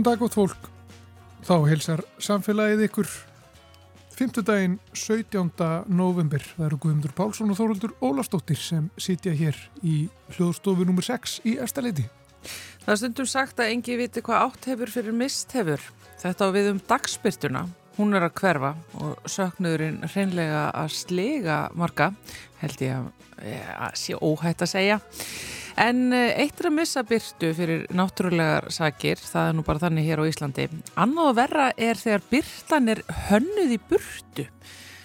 Góðan dag gott fólk. Þá heilsar samfélagið ykkur 5. daginn 17. november. Það eru Guðmundur Pálsson og Þóruldur Ólastóttir sem sitja hér í hljóðstofu nr. 6 í Erstaleiti. Það er stundum sagt að engi viti hvað átt hefur fyrir mist hefur. Þetta á við um dagspyrtuna. Hún er að hverfa og söknuðurinn hreinlega að slega marga, held ég að, að sé óhætt að segja. En eh, eitt er að missa byrtu fyrir náttúrulegar sakir, það er nú bara þannig hér á Íslandi. Annað og verra er þegar byrtan er hönnuð í burtu,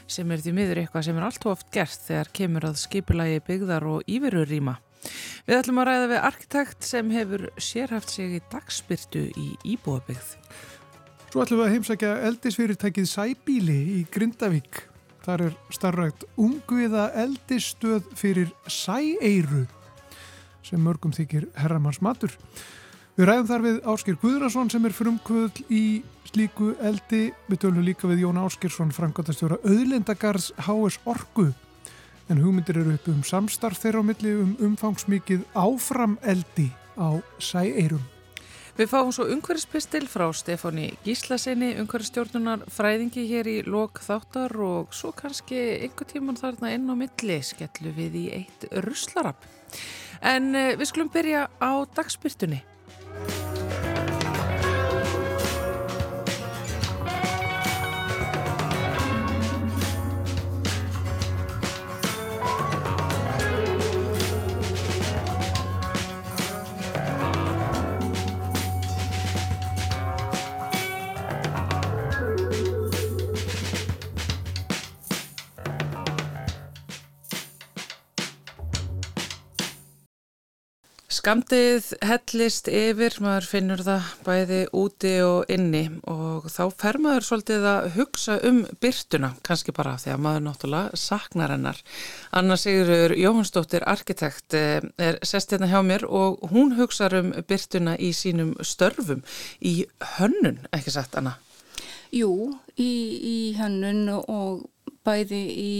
sem er því miður eitthvað sem er allt of oft gert þegar kemur að skipulagi byggðar og íverurýma. Við ætlum að ræða við arkitekt sem hefur sérhaft sig í dagsbyrtu í Íbúabyggð. Svo ætlum við að heimsækja eldisfyrirtækið Sæbíli í Grindavík. Þar er starrægt ungviða eldisstöð fyrir Sæeiru sem mörgum þykir herramanns matur. Við ræðum þar við Áskir Guðrason sem er frumkvöðl í slíku eldi. Við tölum líka við Jón Áskirsson, framkvæmtastjóra auðlendagarðs HS Orgu. En hugmyndir eru upp um samstarf þeirra á milli um umfangsmikið áfram eldi á sæeirum. Við fáum svo umhverfspistil frá Stefáni Gíslasinni, umhverfstjórnunar fræðingi hér í lok þáttar og svo kannski einhver tíman þarna inn á milli skellu við í eitt russlarapp. En eh, við skulum byrja á dagspyrtunni. Skamdið hellist yfir, maður finnur það bæði úti og inni og þá fer maður svolítið að hugsa um byrtuna, kannski bara því að maður náttúrulega saknar hennar. Anna Sigurður Jóhannsdóttir, arkitekt, eh, er sest hérna hjá mér og hún hugsa um byrtuna í sínum störfum í hönnun, ekki satt Anna? Jú, í, í hönnun og bæði í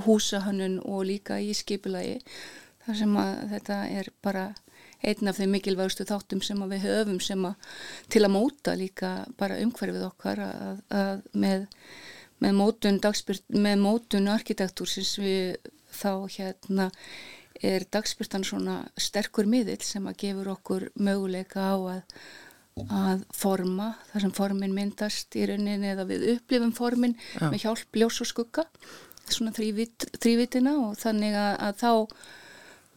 húsahönnun og líka í skipulagi þar sem að þetta er bara einn af þeim mikilvægstu þáttum sem við höfum sem að til að móta líka bara umhverfið okkar að, að með, með mótun dagspyrt, með mótun arkitektúr sem við þá hérna er dagspyrtan svona sterkur miðil sem að gefur okkur möguleika á að, að forma þar sem formin myndast í rauninni eða við upplifum formin Já. með hjálp ljós og skugga svona þrývit, þrývitina og þannig að, að þá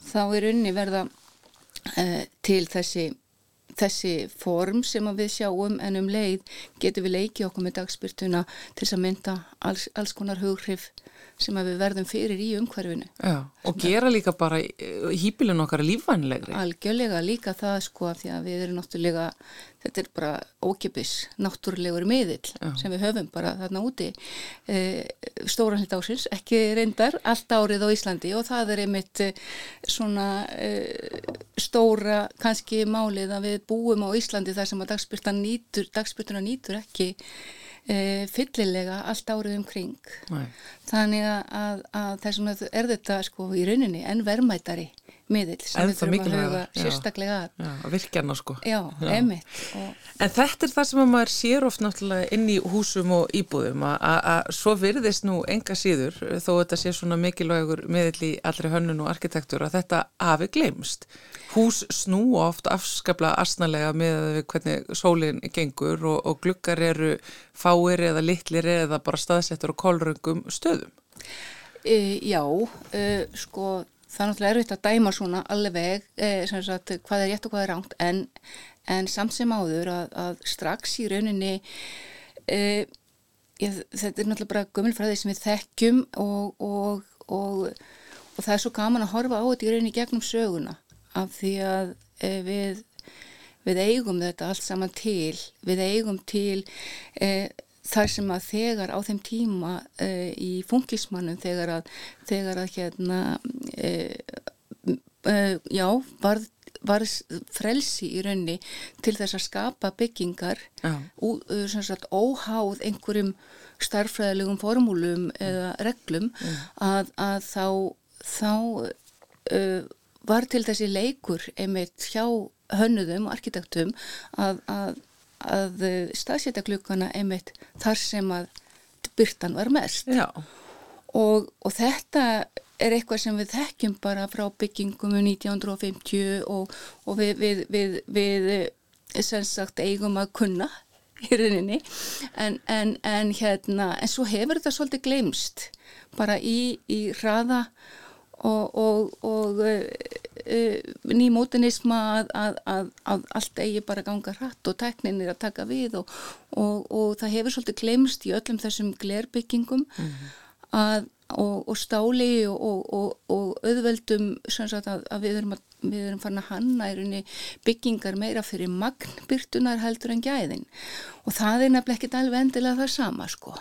þá er unni verða uh, til þessi, þessi form sem við sjáum en um leið getur við leikið okkur með dagspyrtuna til þess að mynda alls, alls konar hughrif sem við verðum fyrir í umhverfinu. Já, og gera líka bara hýpilun okkar lífvænlegri. Algjörlega líka það sko því að við erum náttúrulega, þetta er bara ókipis, náttúrulegur miðill Já. sem við höfum bara þarna úti e, stóran hlut ásins, ekki reyndar allt árið á Íslandi og það er einmitt e, svona e, stóra kannski málið að við búum á Íslandi þar sem að dagspyrtuna nýtur, dagspyrtuna nýtur ekki e, fyllilega allt árið umkring Nei. þannig að, að þessum er þetta sko í rauninni en verðmættari miðil sem við þurfum að huga sérstaklega að. Já, að virkja hana sko. Já, Já. emitt. Og... En þetta er það sem maður sér oft náttúrulega inn í húsum og íbúðum að svo virðist nú enga síður þó þetta sé svona mikilvægur miðil í allri hönnun og arkitektur að þetta hafi glemst. Hús snú oft afskapla asnalega með hvernig sólinn gengur og, og glukkar eru fáir eða litlir eða bara staðsettur og kólröngum stöðum. E, já, e, sko það er náttúrulega erfitt að dæma svona alveg eh, sagt, hvað er rétt og hvað er ránt en, en samt sem áður að, að strax í rauninni eh, ég, þetta er náttúrulega bara gömulfræði sem við þekkjum og, og, og, og það er svo gaman að horfa á þetta í rauninni gegnum söguna af því að eh, við, við eigum þetta allt saman til við eigum til eh, þar sem að þegar á þeim tíma uh, í funkismannum þegar að, þegar að hérna já, var, var frelsi í raunni til þess að skapa byggingar ú, sagt, óháð einhverjum starfræðilegum formúlum eða reglum að, að þá, þá var til þessi leikur einmitt hjá hönnuðum og arkitektum að, að að staðsetja glukkana einmitt þar sem að byrtan var mest. Og, og þetta er eitthvað sem við þekkjum bara frá byggingum 1950 og, og við, við, við, við sem sagt eigum að kunna í rauninni en, en, en hérna en svo hefur þetta svolítið glemst bara í, í hraða og, og, og uh, uh, nýmótinisma að, að, að, að allt eigi bara ganga hratt og teknin er að taka við og, og það hefur svolítið glemst í öllum þessum glerbyggingum mm -hmm. Og stáli og auðveldum sagt, að við erum, við erum farin að hanna í byggingar meira fyrir magnbyrtunar heldur en gæðin og það er nefnilega ekkit alveg endilega það sama sko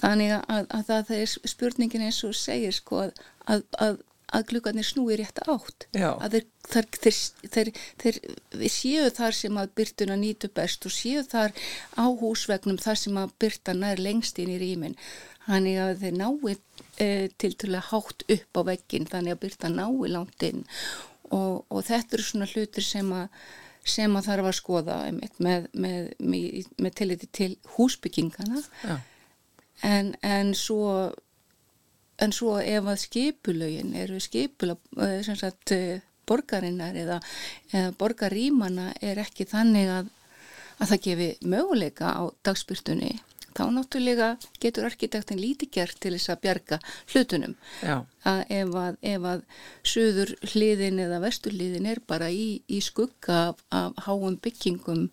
Þannig að, að það er spurningin eins og segir sko að, að, að glukkarnir snúi rétt átt. Já. Að þeir, þeir, þeir, þeir séu þar sem að byrtuna nýtu best og séu þar á húsvegnum þar sem að byrtana er lengst inn í rýmin. Þannig að þeir nái e, til til að hátt upp á veggin þannig að byrta nái langt inn og, og þetta eru svona hlutir sem að sem að þarf að skoða með, með, með, með tilliti til húsbyggingana. Já en, en svo en svo ef að skipulögin eru skipula eh, sagt, eh, borgarinnar eða, eða borgarímana er ekki þannig að, að það gefi möguleika á dagspyrtunni þá náttúrulega getur arkitektin lítið gert til þess að bjarga hlutunum. Að ef að, ef að söður hliðin eða vestur hliðin er bara í, í skugga af, af háum byggingum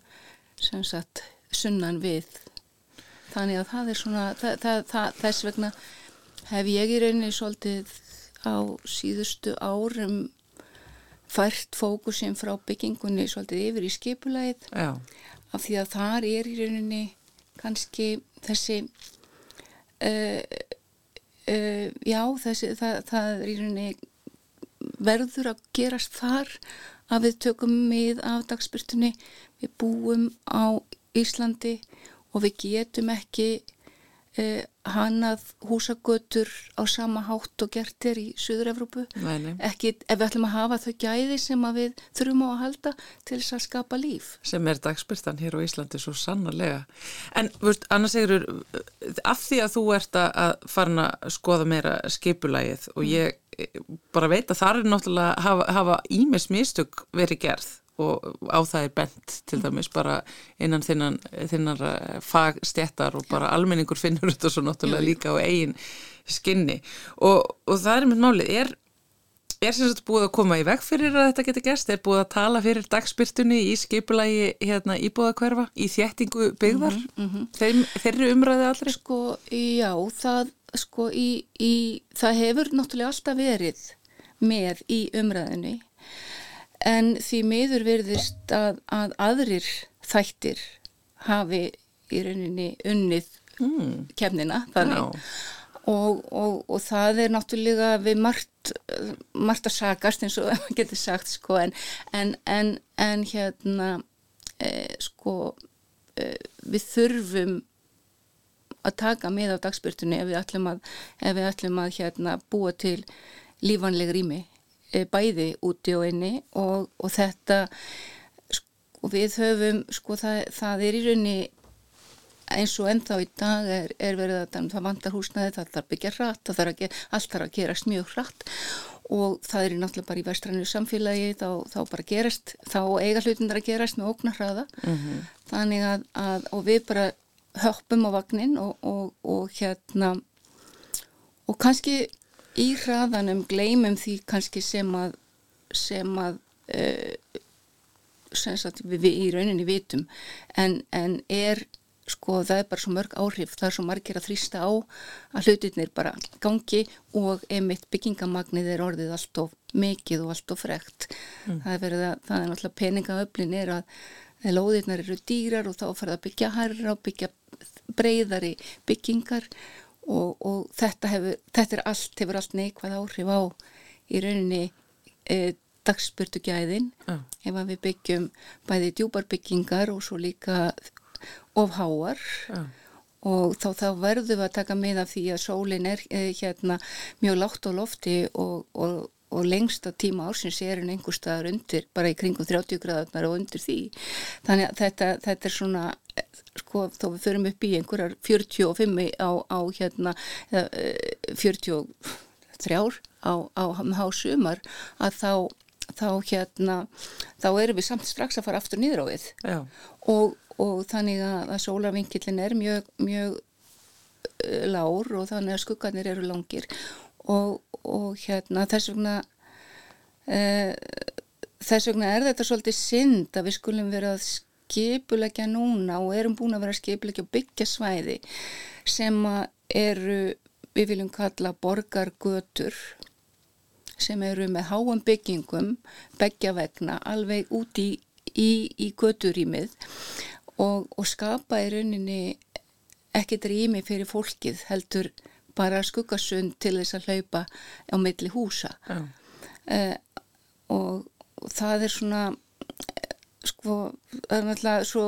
sem sagt sunnan við. Þannig að það er svona það, það, það, þess vegna hef ég í rauninni svolítið á síðustu árum fært fókusin frá byggingunni svolítið yfir í skipulæð af því að þar er í rauninni kannski þessi uh, uh, já þessi það er í rauninni verður að gerast þar að við tökum mið af dagspyrtunni við búum á Íslandi og við getum ekki hanað húsagötur á sama hátt og gert er í Suður-Evropu ekki ef við ætlum að hafa þau gæði sem við þurfum á að halda til þess að skapa líf. Sem er dagspyrstan hér á Íslandi svo sannarlega. En veist, annars segir af því að þú ert að fara að skoða meira skipulægið og ég bara veit að það er náttúrulega hafa, hafa ímis mistök verið gerð og á það er bent til dæmis bara innan þinnan, þinnar eh, fagstjættar og bara almenningur finnur þetta svo náttúrulega líka á eigin skinni. Og, og það er með málið, er, er sem sagt búið að koma í veg fyrir að þetta geti gæst, er búið að tala fyrir dagspyrtunni í skipulagi hérna íbúðakverfa, í þjættingu byggðar, mm -hmm, mm -hmm. Þeir, þeirri umræði allri? Sko, já, það sko í, í það hefur náttúrulega alltaf verið með í umræðinni en því miður verðist að, að aðrir þættir hafi í rauninni unnið mm. kemnina þannig. Og, og, og það er náttúrulega við margt, margt að sagast eins og maður getur sagt sko en, en, en, en hérna e, sko e, við þurfum að taka með á dagspyrtunni ef við ætlum að, við ætlum að hérna, búa til lífanleg rými. Eh, bæði úti og inni og, og þetta sko við höfum sko það, það er í raunni eins og ennþá í dag er, er verið að um það vantar húsnaði, það þarf byggja hratt, það þarf að allt þarf að gerast mjög hratt og það er náttúrulega bara í vestrannu samfélagi þá, þá bara gerast, þá eiga hlutindar að gerast með ógnar hraða mm -hmm. þannig að, að, og við bara höppum á vagnin og, og, og hérna og kannski í hraðanum gleymum því kannski sem að sem að uh, sem sagt, við, við í rauninni vitum. En, en er sko það er bara svo mörg áhrif. Það er svo margir að þrýsta á að hlutinir bara gangi og einmitt byggingamagnið er orðið allt of mikið og allt of frekt. Mm. það er verið að, það er náttúrulega peningaöflin er að lóðirnar eru dýrar og þá farið að byggja hærra og byggja breyðari byggingar og, og þetta, hefur, þetta er allt, hefur allt neikvæð áhrif á í rauninni e, dagsbyrtu gæðin uh. ef við byggjum bæði djúbarbyggingar og svo líka ofháar uh. og þá, þá verðum við að taka með af því að sólinn er e, hérna mjög látt á lofti og, og, og lengsta tíma ársins er en einhver staðar undir, bara í kringum 30 gráðar og undir því. Þannig að þetta, þetta er svona, sko, þó við förum upp í einhverjar 45 á, á hérna, 43 eh, á, á hásumar að þá, þá hérna, þá erum við samt strax að fara aftur nýður á við. Og, og þannig að, að sólarvinkillin er mjög, mjög uh, lár og þannig að skuggarnir eru langir. Og og hérna þess vegna uh, þess vegna er þetta svolítið synd að við skulum vera að skipulegja núna og erum búin að vera skipulegja og byggja svæði sem eru við viljum kalla borgargötur sem eru með háan byggingum begja vegna alveg út í, í, í göturýmið og, og skapa í rauninni ekkert rými fyrir fólkið heldur bara skuggasund til þess að hlaupa á milli húsa. Uh, og, og það er svona sko, það er náttúrulega svo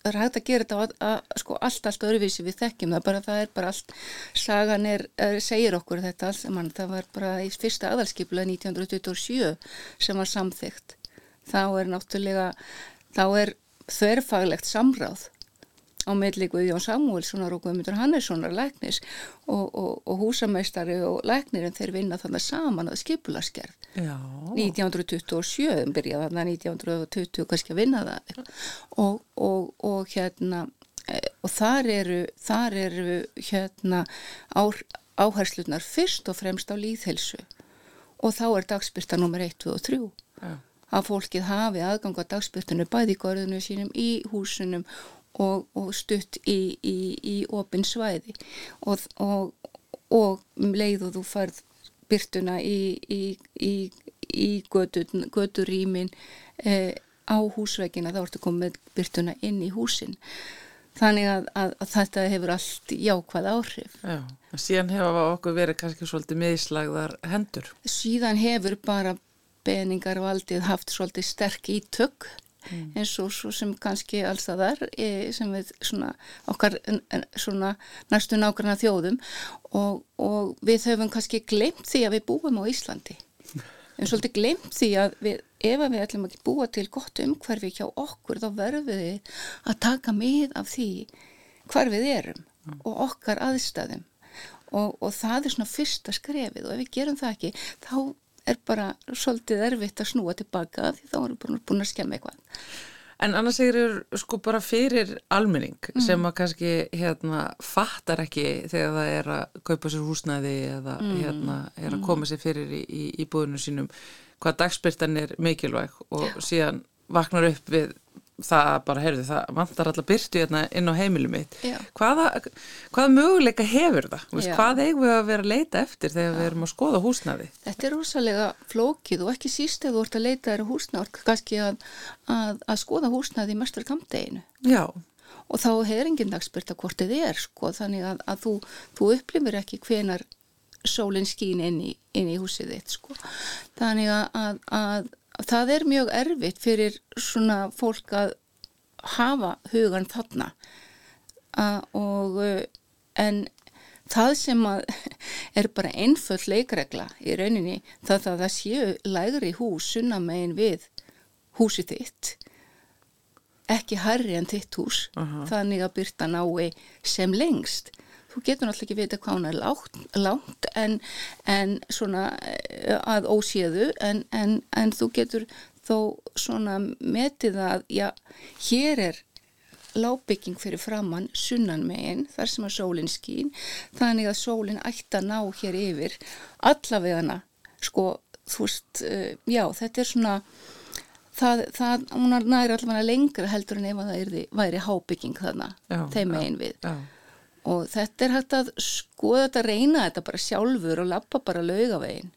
það er hægt að gera þetta að sko allt allt öruvísi við þekkjum það bara það er bara allt sagan er, er segir okkur þetta allt saman. Það var bara í fyrsta aðalskipla 1927 sem var samþygt þá er náttúrulega þá er þverfaglegt samráð á meðli Guðjón Samúelssonar og Guðmundur Hannessonar læknis og, og, og húsameistari og læknirinn þeir vinna þannig saman að skipulaskerð 1927 byrjaði þarna 1920 kannski að vinna það. Og, og hérna e, og þar eru þar eru hérna áherslunar fyrst og fremst á líðhelsu og þá er dagspyrta nummer 1, 2 og 3 Já. að fólkið hafi aðgang á dagspyrtunum bæði í gorðinu sínum í húsunum og, og stutt í, í, í opin svæði. Og, og, og um leið og þú farð byrtuna í, í göturýmin eh, á húsveikina þá ertu komið byrtuna inn í húsin. Þannig að, að, að þetta hefur allt jákvæð áhrif. Já, síðan hefur okkur verið kannski svolítið meðslagðar hendur. Síðan hefur bara beningarvaldið haft svolítið sterk ítök mm. eins og svo sem kannski alls það er sem við svona okkar svona næstu nákvæmna þjóðum og, og við höfum kannski glemt því að við búum á Íslandi en svolítið glemt því að við, ef við ætlum að búa til gott umhverfi hjá okkur þá verðum við að taka mið af því hvar við erum mm. og okkar aðstæðum og, og það er svona fyrsta skrefið og ef við gerum það ekki þá er bara svolítið erfitt að snúa tilbaka því þá erum við búin að skemma eitthvað. En annars er sko bara fyrir almenning mm. sem að kannski hérna fattar ekki þegar það er að kaupa sér húsnæði eða mm. hérna er að mm. koma sér fyrir í, í, í búinu sínum hvað dagspyrtan er mikilvæg og síðan vaknar upp við það bara, heyrðu, það vantar alltaf byrtu hérna inn á heimilu mitt. Hvaða, hvaða möguleika hefur það? Vist, hvað eigum við að vera að leita eftir þegar Já. við erum að skoða húsnaði Þetta er rosalega flókið og ekki síst ef þú ert að leita þér að húsnaði kannski að, að, að skoða húsnaði í mestur kamdeginu Já. Og þá hefur enginn dagspyrta hvort þið er sko, þannig að, að þú, þú upplifir ekki hvenar sólinn skín inn í, inn í húsið þitt sko. þannig að það er mjög erfitt fyrir svona fólk að hafa hugan þarna uh, og en það sem er bara einföll leikregla í rauninni það að það séu lægri hús sunnamegin við húsi þitt ekki harri en þitt hús uh -huh. þannig að byrta nái sem lengst þú getur náttúrulega ekki vita hvað hún er lágt, lágt en, en svona eh, að óséðu en, en, en þú getur þó svona metið að já, hér er lábygging fyrir framann sunnan meginn þar sem að sólinn skýn þannig að sólinn ætti að ná hér yfir allavegana sko þú veist, uh, já þetta er svona það, það hún er næri allavega lengra heldur en ef það er, væri hábygging þarna þeim meginn við. já og þetta er hægt að skoða þetta, reyna þetta bara sjálfur og lappa bara laugavegin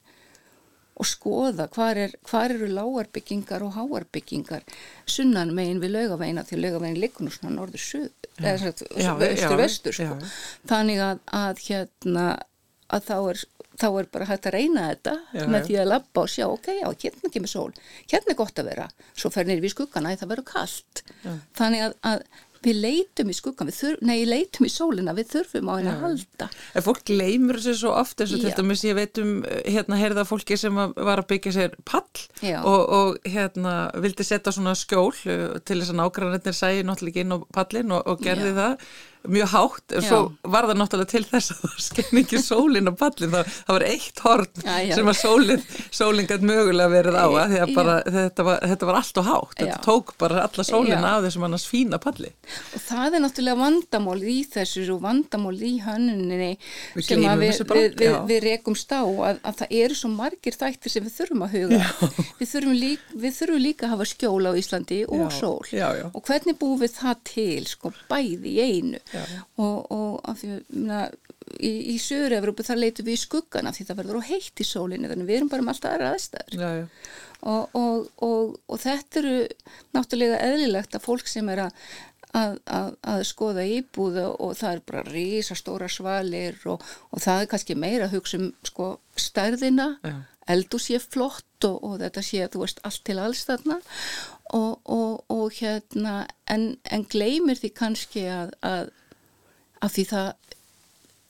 og skoða hvar, er, hvar eru lágarbyggingar og háarbyggingar sunnan megin við laugavegina því laugavegin liggur nú svona norður suð eða östur vestur sko. þannig að, að hérna að þá er, þá er bara hægt að reyna þetta já, með því að lappa og sjá ok, já, hérna kemur sól, hérna er gott að vera. Svo fer nýri við skuggana að það verður kallt já. þannig að, að við leitum í skuggan, þurf, nei, leitum í sólina, við þurfum á henni að halda. En fólk leimur þessu svo oft eins og til dæmis ég veit um hérna heyrða fólki sem var að byggja sér pall og, og hérna vildi setja svona skjól uh, til þess að nágrannir sæði náttúrulega inn á pallin og, og gerði Já. það mjög hátt en svo var það náttúrulega til þess að það skein ekki sólinn á pallin það, það var eitt horn já, já. sem að sólinn sólinn gæti mögulega verið á að að bara, þetta, var, þetta var allt og hátt. Þetta tók bara alla sólinn af þessum annars fína palli. Og það er náttúrulega vandamál í þessu og vandamál í hönnuninni sem við, við, við, við rekumst á að, að það eru svo margir þættir sem við þurfum að huga. Við þurfum, lík, þurfum líka að hafa skjóla á Íslandi og sól. Og hvernig búum við það til sko bæði í einu og, og af því að í, í Söður-Európu þar leitum við í skuggan af því það verður á heitt í sólinni þannig við erum bara með alltaf aðra aðstæður. Og, og, og þetta eru náttúrulega eðlilegt að fólk sem er að Að, að, að skoða íbúðu og það er bara rísastóra svalir og, og það er kannski meira að hugsa um sko stærðina, ja. eldu sé flott og, og þetta sé að þú veist allt til alls þarna. Og, og hérna en, en gleymir því kannski að, að af því það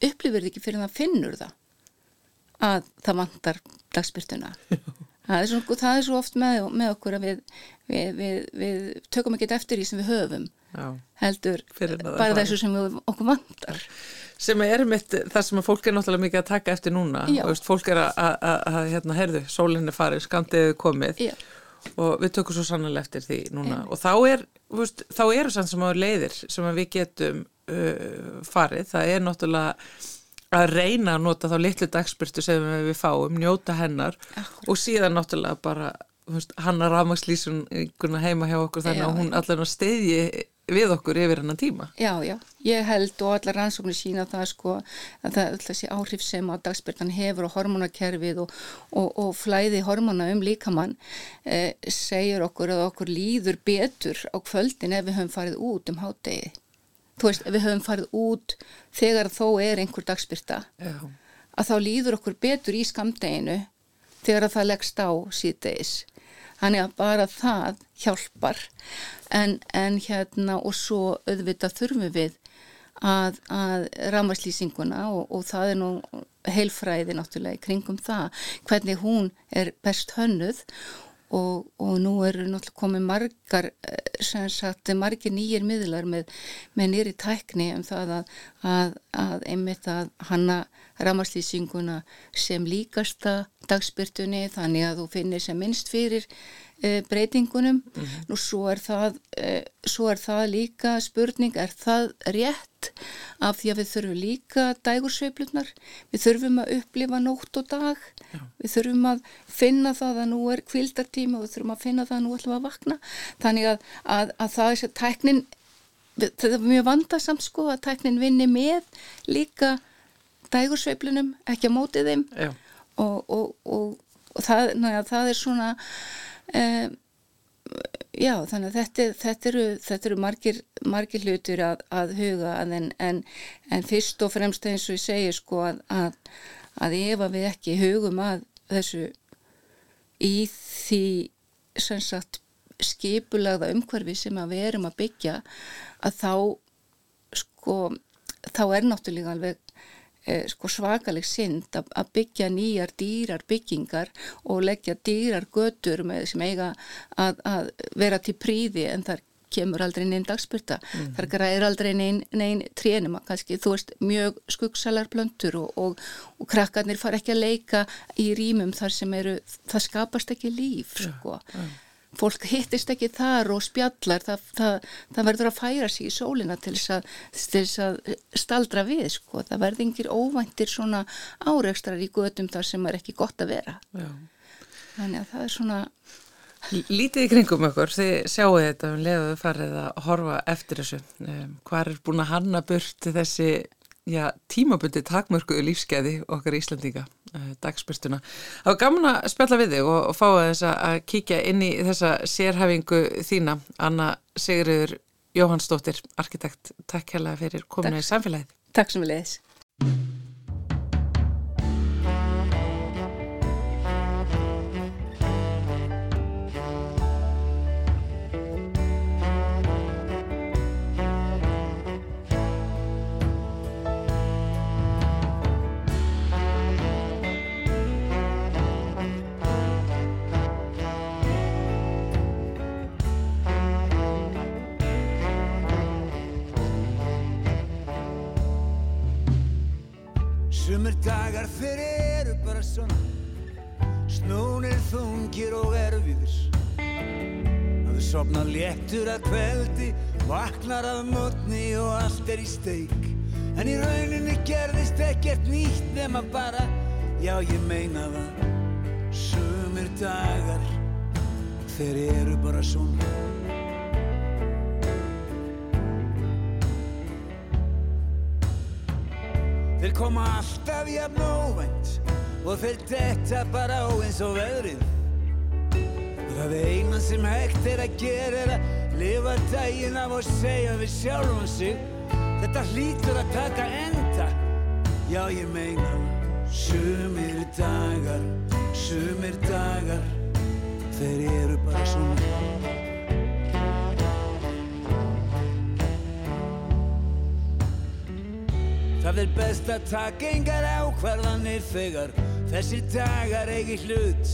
upplifir ekki fyrir það finnur það að það vantar dagspyrtuna það er, svo, það er svo oft með, með okkur að við, við, við, við tökum ekki eftir því sem við höfum Já, heldur bara þessu sem við okkur vantar. Sem er mitt það sem fólk er náttúrulega mikið að taka eftir núna. Veist, fólk er að hérna, herðu, sólinni farið, skandiði komið. Já. og við tökum svo sannlega eftir því núna. Einnig. og þá er veist, þá eru sann sem á leiðir sem við getum uh, farið, það er náttúrulega að reyna að nota þá litlu dagspyrtu sem við fáum, njóta hennar Akkur. og síðan náttúrulega bara veist, hann að rafmagslísun heima hjá okkur þannig já, að hún allavega steyði við okkur yfir hennar tíma. Já, já, ég held og allar rannsóknir sína það sko að það er þessi áhrif sem á dagspyrtan hefur og hormonakerfið og, og, og flæði hormona um líkamann eh, segir okkur að okkur líður betur á kvöldin ef við höfum farið út um hátegi þú veist, við höfum farið út þegar þó er einhver dagspyrta Já. að þá líður okkur betur í skamdeginu þegar það leggst á síðdeis þannig að bara það hjálpar en, en hérna og svo auðvitað þurfum við að, að rámaslýsinguna og, og það er nú heilfræði náttúrulega í kringum það hvernig hún er best hönnuð og, og nú eru náttúrulega komið margar, eh, sem sagt, margir nýjir miðlar með, með nýri tækni um það að, að, að einmitt að hanna ramaslýsinguna sem líkasta dagspyrtunni þannig að þú finnir sem minnst fyrir breytingunum. Mm -hmm. Nú svo er, það, e, svo er það líka spurning, er það rétt af því að við þurfum líka dægursveiflunar, við þurfum að upplifa nótt og dag, Já. við þurfum að finna það að nú er kvildartíma og við þurfum að finna það að nú ætlum að vakna. Þannig að, að, að það er sér tæknin, þetta er mjög vandarsamt sko að tæknin vinni með líka dægursveiflunum, ekki að móti þeim og, og, og, og það, næja, það er svona um, já þannig að þetta, þetta, eru, þetta eru margir, margir hlutur að, að huga að en, en, en fyrst og fremst eins og ég segi sko að, að, að ef við ekki hugum að þessu í því sagt, skipulagða umhverfi sem að við erum að byggja að þá sko þá er náttúrulega alveg eh, sko svakaleg synd að byggja nýjar dýrar byggingar og leggja dýrar götur með sem eiga að, að vera til príði en þar kemur aldrei neinn dagspyrta, mm -hmm. þar græðir aldrei neinn nein trénum, kannski þú veist mjög skuggsalar blöndur og, og, og krakkarnir far ekki að leika í rýmum þar sem eru, það skapast ekki líf sko. Ja, ja fólk hittist ekki þar og spjallar það, það, það verður að færa sig í sólina til þess að, til þess að staldra við sko, það verður yngir óvæntir svona áreikstrar í gödum þar sem er ekki gott að vera. Já. þannig að það er svona Lítið í kringum okkur, þið sjáu þetta um leiðuðu farið að horfa eftir þessu. Um, hvað er búin að hanna burt þessi já, tímabundi takmörkuðu lífskeiði okkar Íslandíka uh, dagspyrstuna. Það var gaman að spjalla við þig og, og fá að að kíkja inn í þessa sérhæfingu þína Anna Sigriður Jóhannsdóttir, arkitekt. Takk hella fyrir kominu í samfélagið. Takk sem við leiðis. Sumir dagar þeir eru bara svona. Snúnir þungir og erfiðir. Að þú sopna léttur að kveldi Vaknar að mótni og allt er í steik. En í rauninni gerðist ekkert nýtt nema bara Já ég meina það. Sumir dagar Þeir eru bara svona Þeir koma alltaf jafn óvænt og þeir detta bara á eins og veðrið. Það eina sem hægt er að gera er að lifa daginn af og segja við sjálfum sig Þetta hlýtur að taka enda. Já ég meina sumir dagar, sumir dagar, þeir eru bara svona. Það er best að taka engar ákvarðanir þegar þessi dagar eigi hlut.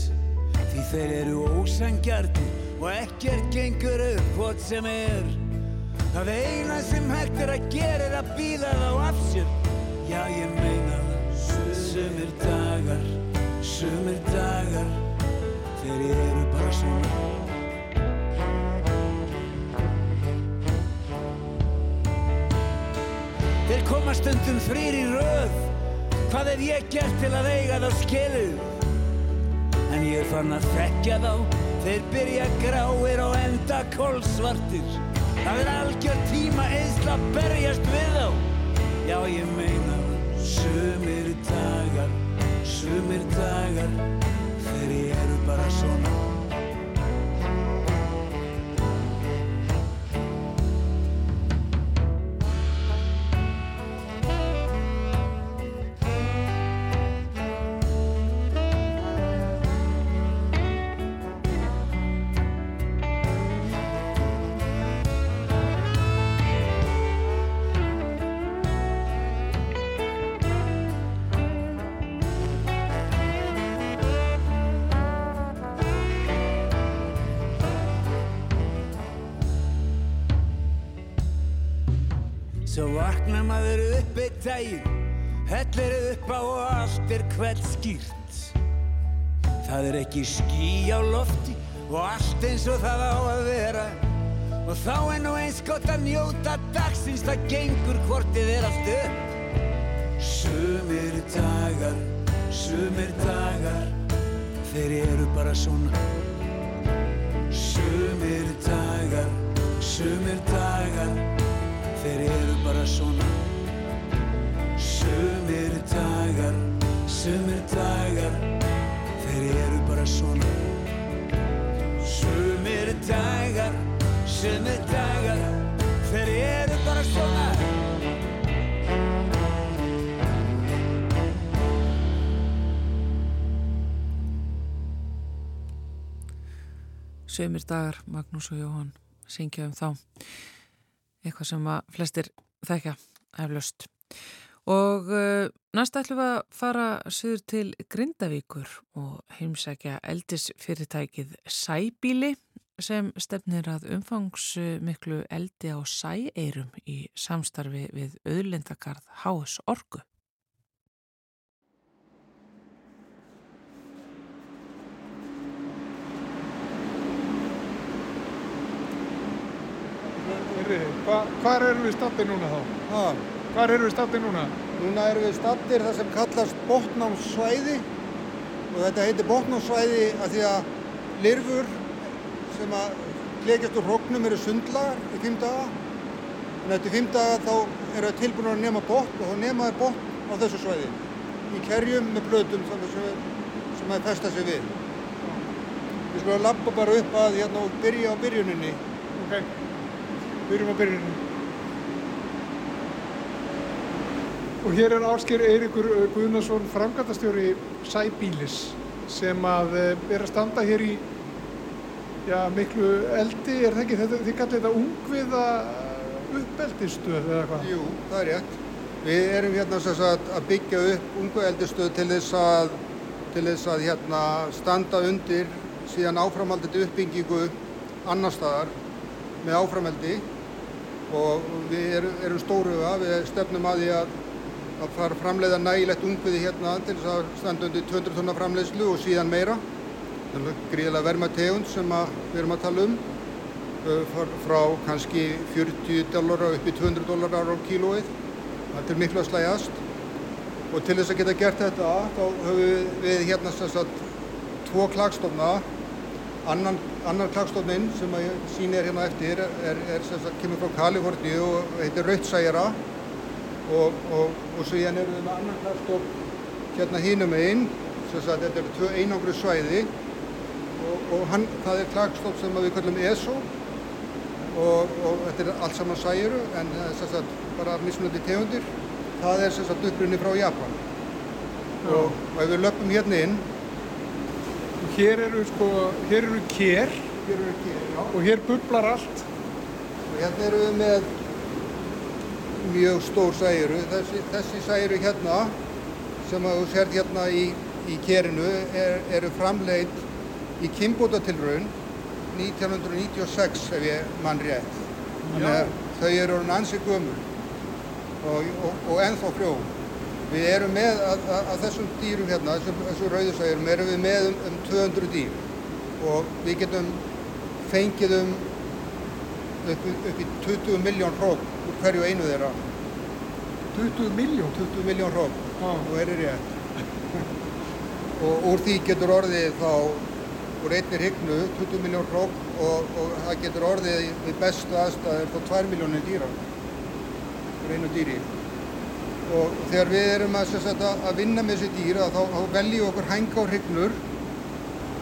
Því þeir eru ósangjarti og ekkert gengur upp hvort sem er. Það eina sem hægt er að gera er að býða þá af sér. Já ég meina það. Sumir dagar, sumir dagar Þeir eru bara svona Þeir koma stundum þrýr í röð. Hvað hef ég gert til að eiga þá skiluð? En ég fann að þekka þá. Þeir byrja gráir og enda kólsvartir Það er algjör tíma að berjast við þá. Já ég meina Sumir dagar, sumir dagar Þeir eru bara svona Svo vaknar maður upp eitt daginn, hellir upp á og allt er hvert skýrt. Það er ekki ský á lofti og allt eins og það á að vera. Og þá er nú eins gott að njóta dagsins, það gengur hvortið er allt upp. Sumir dagar, sumir dagar, þeir eru bara svona. Sumir dagar, sumir dagar, þeir eru bara svona. Sumir dagar, sumir dagar. Þeir eru bara svona. Sumir dagar, sumir dagar. Þeir eru bara svona. Sveimir dagar, Magnús og Jóhann syngja um þá eitthvað sem að flestir þekka eflaust. Og uh, næst ætlum við að fara söður til Grindavíkur og heimsækja eldisfyrirtækið Sæbíli sem stefnir að umfangsmiklu eldi á sæeirum í samstarfi við auðlindakarð Hás Orgu. Hva, hvar erum við stattir núna þá? Ha, Hvar erum við stattir núna? núna erum við stattir það sem kallast botnámssvæði og þetta heitir botnámssvæði að því að lirfur sem að klekjast úr hróknum eru sundlagar í fimm daga en eftir fimm daga þá eru það tilbúin að nema botn og þá nema þeir botn á þessu svæði í kerjum með blötum sem, sem, sem að festa sig við. Við skulum lappa bara upp að hérna og byrja á byrjuninni. Ok, byrjum á byrjunum. Og hér er Ásker Eiríkur Guðnason, framkvæmtastjóri Sæbílis sem að eh, er að standa hér í já, miklu eldi, er það ekki þetta, þið kallir þetta ungviða uppeldistöð eða hvað? Jú, það er rétt. Við erum hérna sagt að byggja upp ungueldistöð til þess að, til þess að hérna standa undir síðan áframhaldandi uppbyggingu annar staðar með áframeldi og við erum, erum stóruga, við stefnum að því að að fara framleiða nægilegt ungviði hérna til þess að standa undir 200 tonna framleiðslu og síðan meira. Þannig að gríðilega verma tegund sem við erum að tala um frá kannski 40 dólarar upp í 200 dólarar á kílóið. Þetta er miklu að slægjast og til þess að geta gert þetta þá höfum við hérna sem sagt tvo klagstofna annan, annan klagstofnin sem að sín er hérna eftir er, er sem sagt kemur frá Kaliforni og heitir Rautsæjara og, og, og svo hérna erum við með annan klagstof hérna hínum einn sem sagt þetta eru tvö einangru svæði. Og, og hann, það er klagstof sem við kallum ESO og þetta er allt saman sæjuru en sem sagt bara mismunandi tegundir. Það er sem sagt upprunni frá Japan. Og ef við löpum hérna inn hér eru sko, hér eru kér hér eru kér, og hér bublar allt. Og hérna eru við með mjög stór særu. Þessi, þessi særu hérna sem að þú sért hérna í, í kérinu er, eru framleitt í Kimbótatilraun 1996 ef ég mann rétt. Þannig að þau eru orðin ansið gömur og, og, og ennþá frjó. Við erum með að, að, að þessum dýrum hérna, þessum, rauðursæðurum, erum við með um, um 200 dýr og við getum fengið um upp, upp í 20 miljón hróp úr hverju einu þeirra. 20 miljón? 20 miljón hróp, og er er ég. og úr því getur orðið þá úr einni hryggnu 20 miljón hróp og, og það getur orðið við bestu aðstæðir þá 2 miljónir dýra einu dýri og þegar við erum að, sagt, að vinna með þessi dýra þá, þá veljum við okkur hænga á hrygnur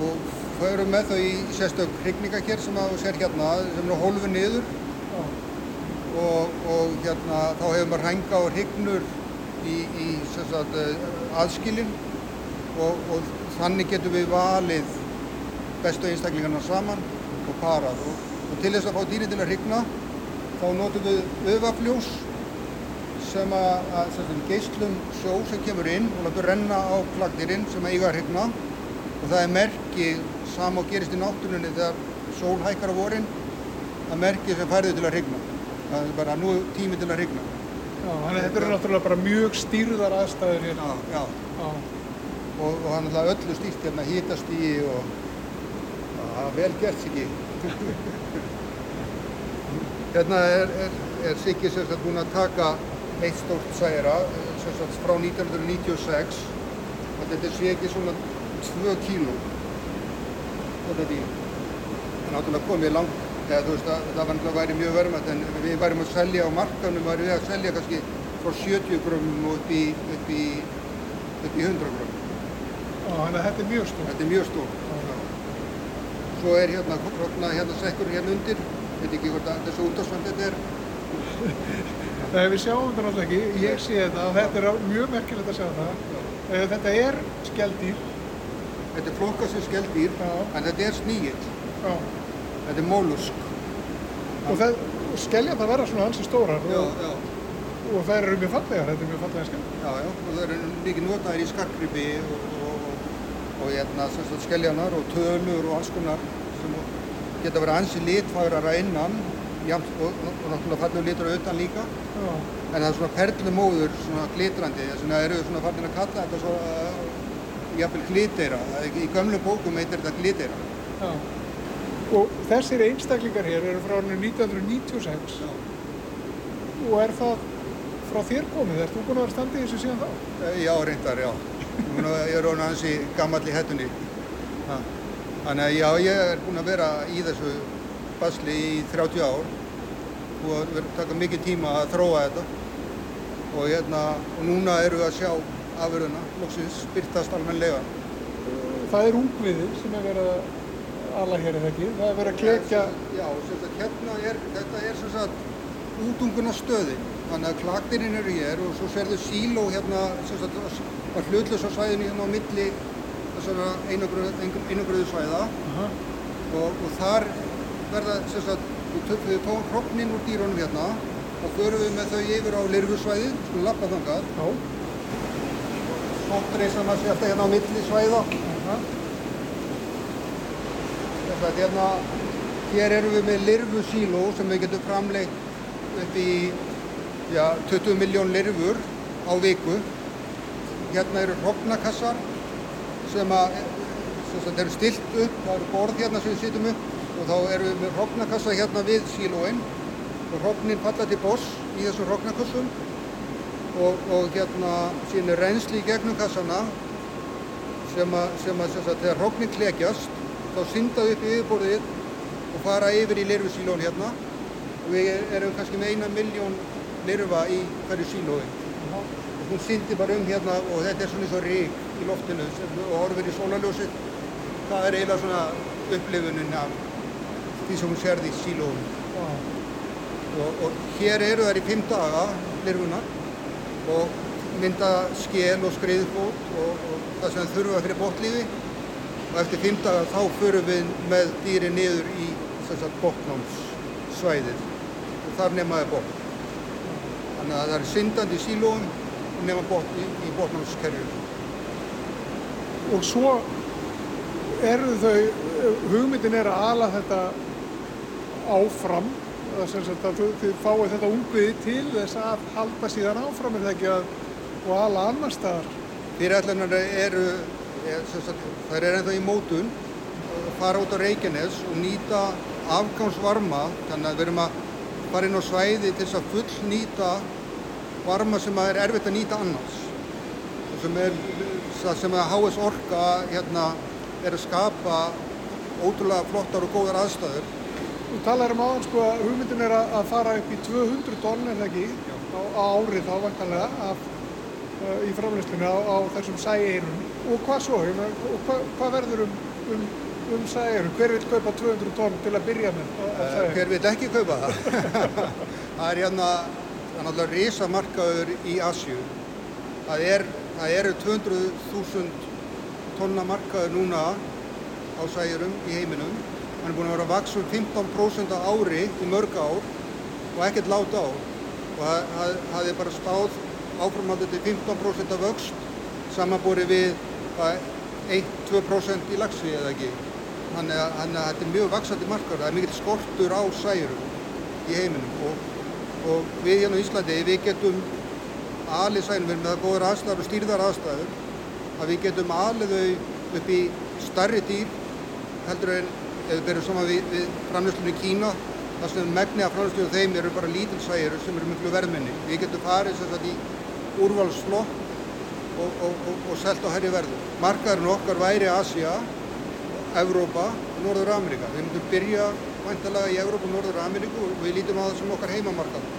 og förum með þau í sérstök hrygningakér sem að sér hérna sem er hólfu niður. Og, og hérna þá hefur maður hænga á hrygnur í, í sagt, aðskilin. Og, og þannig getum við valið bestu einstaklingarna saman og parað. Og, og til þess að fá dýri til að hrygna þá notum við öfafljós sem að, að sem geyslum sjó sem kemur inn og látur renna á klagdirinn sem eiga að hrigna og það er merki sam og gerist í náttúrunni þegar sól hækkar á vorin það merki sem færður til að hrigna það er bara nú tími til að hrigna þannig að þetta eru náttúrulega bara mjög stýrðar aðstæður hérna. Já, já, já. og, og hann er öllu stýrt hérna hítast í og það er vel gert sig ekki hérna er, er, er Siggi sérstaklega búin að taka eitt stórt særa frá 1996 og þetta sé ekki svona 2 kíló þetta dýr. En náttúrulega komið langt eða þú veist að það væri mjög verðmætt en við værim að selja á markanum væri við að selja kannski frá 70 grömmum upp í, upp í, upp í 100 grömmum Þannig að þetta er mjög stórt. Þetta er mjög stórt Svo er hérna, hérna, hérna sekkur hérna undir veit ekki hvort að þessu útásvand þetta er Þegar við sjáum þetta náttúrulega ekki, ég sé þetta og þetta er mjög merkilegt að sjá það. Eh, þetta er skeldýr. Þetta er flokkast sem skeldýr, en þetta er sníill. Þetta er mólusk. Og, það verða svona hansi stórar. Já, og, já. Og það eru mjög fallegar, þetta er mjög fallega skell. Já, já, og það eru mikið notaðir í skarkrippi og, hérna, skelljanar og tölur og alls konar sem geta verið ansi litfærar að innan jafn, og, og náttúrulega fallur litur auðan líka. Já. en það er svona perlumóður svona glitrandi þess vegna eru svona farin að kalla þetta svo uh, jafnvel glitera í gömlu bókum heitir þetta glitera Já. og þessir einstaklingar hér eru frá 1996 Já. og er það frá þér komið, ert þú búin að vera standið þessu síðan þá? Eh, já, reyndar, já. Ég er ráðin aðeins í gammal í hættunni þannig að já, ég er búin að vera í þessu basli í 30 ár og það verður taka mikið tíma að þróa þetta og, hérna, og núna eru við að sjá afurðuna, loksins byrtast almenlega. Það er ungviðir sem er verið að alla hér eða ekki, það er verið að klekja... Já, sagt, hérna er, þetta er sem sagt útunguna stöði, þannig að klaktirinn eru hér og svo serðu síló hérna sem sagt á hlutlösa svæðinu hérna á milli þessara einagröðu svæða uh -huh. og, og þar verða, sem sagt, við tóum hroppnin úr dýrónum hérna og förum við með þau yfir á lirfusvæði, skulum lappa þangað. Já. Sóttreysana sé alltaf hérna á milli svæða. Þess að hérna, hér erum við með lirfusíló sem við getum framleitt upp í, já, 20 miljón lirfur á viku. Hérna eru hrognakassar sem að sem sagt, eru stilt upp, það eru borð hérna sem við sitjum upp og þá eru við með hrognakassa hérna við sílóin. Og hrognin falla til boss í þessum hrognakassum og, og hérna sín er reynsli í gegnum kassana sem að, sem að, að þegar hrognin klekjast þá syndaðu upp í yfirborðið og fara yfir í lirfusílón hérna. Og við erum kannski með eina miljón lirfa í hverju sílói. Og hún syndi bara um hérna og þetta er svona eins og rík í loftinu og orfir í sólarljósið. Það er eiginlega svona upplifunin af því sem hún sérði í sílóum og, og hér eru þær í fimm daga lirfunar og mynda skél og skriðfót og, og það sem þurfa fyrir botliði og eftir fimm daga þá förum við með dýri niður í botnámssvæðið og þar nemaði botn. Þannig að það er syndandi í sílóum og nema botn í, í botnámskerjum. og svo eru þau hugmyndin er að ala þetta áfram að þið fáið þetta ungviði til þess að halda síðan áfram er það ekki að og ala annar staðar Fyrirætlunar eru, er, sagt, þær eru ennþá í mótun fara út á Reykjanes og nýta afgangsvarma, þannig að við erum að fara inn á svæði til þess að full nýta varma sem að er erfitt að nýta annars. Og sem er, það sem að HS Orka hérna, er að skapa ótrúlega flottar og góðar aðstæður. Þú talar um áðan sko að hugmyndin er að fara upp í 200 tonn er það ekki á, á árið þá vantanlega af, uh, í framleyslunni á, á þessum sæeirum og hvað svo, og hvað, hvað verður um, um, um sæeirum, hver vil kaupa 200 tonn til að byrja með sæeirum? Hver vil ekki kaupa það? það er hérna, er náttúrulega risamarkaður í Asju. Það, er, það eru 200.000 tonna markaður núna á sæjurum í heiminum. Hann er búin að vera að vaksa um 15% á ári í mörg ár og ekkert láta á. Og það, er bara spáð áframhaldandi 15% af vöxt samanbúri við hvað, 1-2% í lagsi eða ekki. Þannig að, að þetta er mjög vaksandi markaður. Það er mikill skortur á sæjurum í heiminum og, og við hérna á Íslandi, við getum alið sæjurum, við með það góður aðstæður og stýrðar aðstæður, að við getum alið þau upp í starri dýr heldur en ef við berum saman við, við framlýslunni í Kína, þar sem megni af framlýslunni þeim eru bara lítil sæjur sem eru miklu verðminni. Við getum farið sem sagt í úrvalsflokk og, og, og, og selt á herri verðu. Markaðurinn okkar væri Asia, Evrópa og Norður Ameríka. Við myndum byrja væntalega í Evrópa og Norður Ameríku og við lítum á það sem okkar heimamarkað.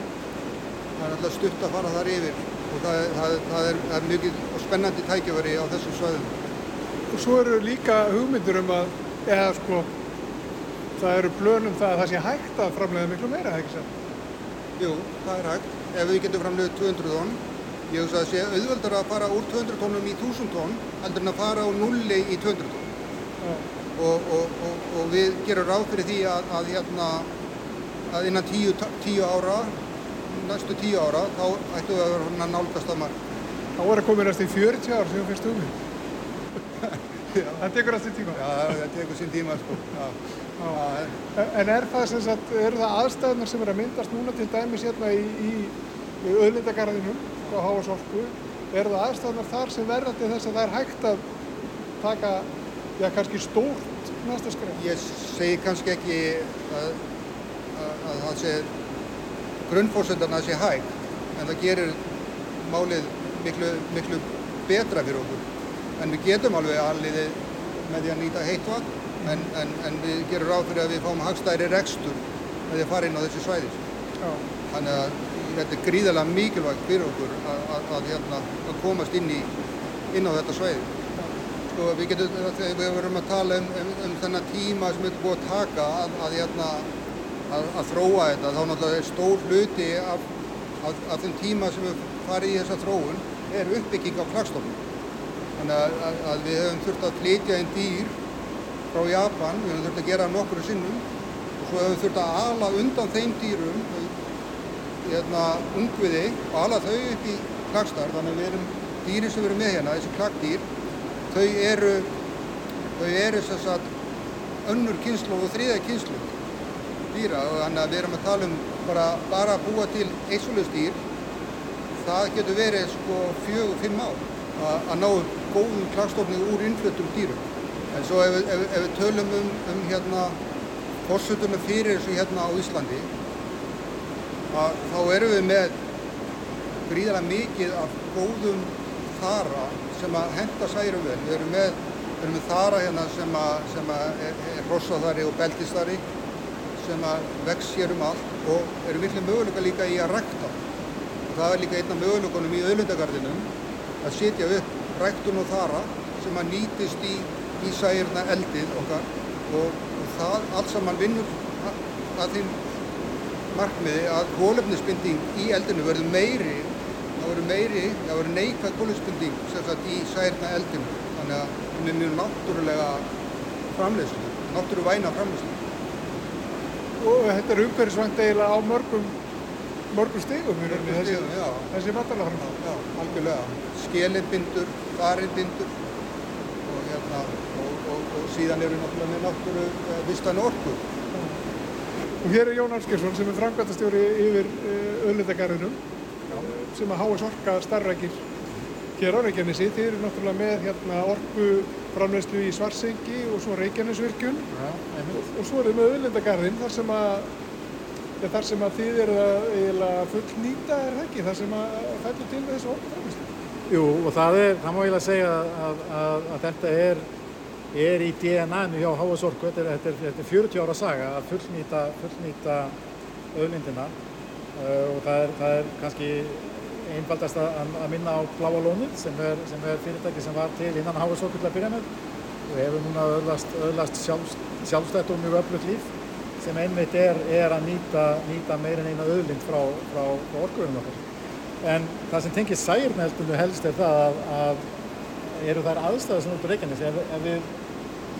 Það er alltaf stutt að fara þar yfir og það, það, það, er, það er mikið spennandi tækifæri á þessum svæðum. Og svo eru líka hugmyndir um að, eða sko, það eru blönum það að það sé hægt að framlega miklu meira, ekki sér? Jú, það er hægt. Ef við getum framlega 200 tonn, ég hugsa að það sé auðveldar að fara úr 200 tónnum í 1000 tonn heldur en að fara á nulli í 200 tonn. Já. Og, og, og, og við gerum ráð fyrir því að, að, hérna, að innan 10, 10 ára, næstu 10 ára, þá ættum við að vera nálgast að mark. Þá er að koma næst í 40 ár sem finnst hugmynd. Það tekur næstu tíma. Já, það tekur sín tíma, sko. Já. En er það sem sagt, eru það aðstæðunar sem er að myndast núna til dæmis hérna í, í, auðlindagarðinum á Háasorku, eru það aðstæðunar þar sem verða til þess að það er hægt að taka, já, kannski stórt næsta skref? Ég segi kannski ekki að, að, að það sé grunnfórsendarna sé hægt, en það gerir málið miklu, miklu betra fyrir okkur. En við getum alveg alliði með því að nýta heitt vatn, en, en, en við gerum ráð fyrir að við fáum hagstæri rekstur með því að fara inn á þessi svæði. Já. Þannig að þetta er gríðarlega mikilvægt fyrir okkur að, að, að, hérna, að komast inn, í, inn á þetta svæði. Sko, við getum, við verum að tala um, um, um þennan tíma sem við búið að taka að, að, hérna, að, að þróa þetta, þá náttúrulega er stór hluti af, af, af þeim tíma sem við farið í þessa þróun er uppbygging á klagstofnum. Þannig að, við höfum þurft að flytja inn dýr frá Japan, við höfum þurft að gera nokkru sinnum. Og svo höfum við þurft að ala undan þeim dýrum hérna, ungviði og ala þau upp í klagstar. Þannig að við erum dýrin sem við erum með hérna, þessi klagdýr þau eru þau eru sem sagt önnur kynslu og þriða kynslu dýra. Og þannig að við erum að tala um bara, bara að búa til dýr. Það getur verið sko fjög, fimm ár að ná góðum klagstofni úr innfluttum dýrum. En svo ef, ef, ef við tölum um, um hérna fórsöldunum fyrir þessu hérna á Íslandi að þá erum við með gríðarlega mikið af góðum þara sem að henda særum vel. Við erum með, við erum með þara hérna sem að, sem að er, er rossaþari og beltistari sem að vex hér um allt og eru virklega möguleika líka í að rækta. Og það er líka einna möguleikunum í öðlundagardinum að setja upp ræktun og þara sem að nýtist í, í særna eldið okkar og, og það allt saman vinnur að, að þeim markmiði að kólefnisbinding í eldinu verður meiri það verður meiri, það verður neikvæð kólefnisbinding sem sagt í særna eldinu þannig að það er mjög náttúrulega framleyslu, náttúruvæna framleyslu Og þetta er umhverfisvænt eiginlega á mörgum, mörgum stegum í rauninni þessi, þessi matalaframlega. Já, algjörlega. Skelin bindur, þarinn bindur og, hérna, síðan eru náttúrulega með náttúru uh, vistan orku. Og hér er Jón Alskersson sem er framkvæmtastjóri yfir öðlindagarðinum sem að HS Orka starfrækir hér á Reykjanesi. Þið eru náttúrulega með hérna, orku framleyslu í Svarsengi og svo Reykjanesvirkjun einmitt. og svo er þið með öðlindagarðin þar sem að ja, þar sem að þið eru að fullnýta er það ekki, þar sem að fellur til þessu orku framleyslu. Jú, og það er, það má eiginlega segja að, að, að þetta er, er í DNA-nu hjá HS Orku, þetta er, þetta, er, þetta er 40 ára saga að fullnýta, fullnýta auðlindina uh, og það er, það er kannski einfaldast að, að minna á Bláa Lónið sem er, sem er fyrirtæki sem var til innan HS Orku til að byrja með og hefur núna öðlast, öðlast sjálfst, sjálfstætt og mjög öflugt líf sem einmitt er, er að nýta, nýta meirinn eina auðlind frá, frá, frá orkuverðum okkar. En það sem tengir særneldinu helst er það að, að eru þær aðstæður sem út á Reykjanesi. Ef, ef við,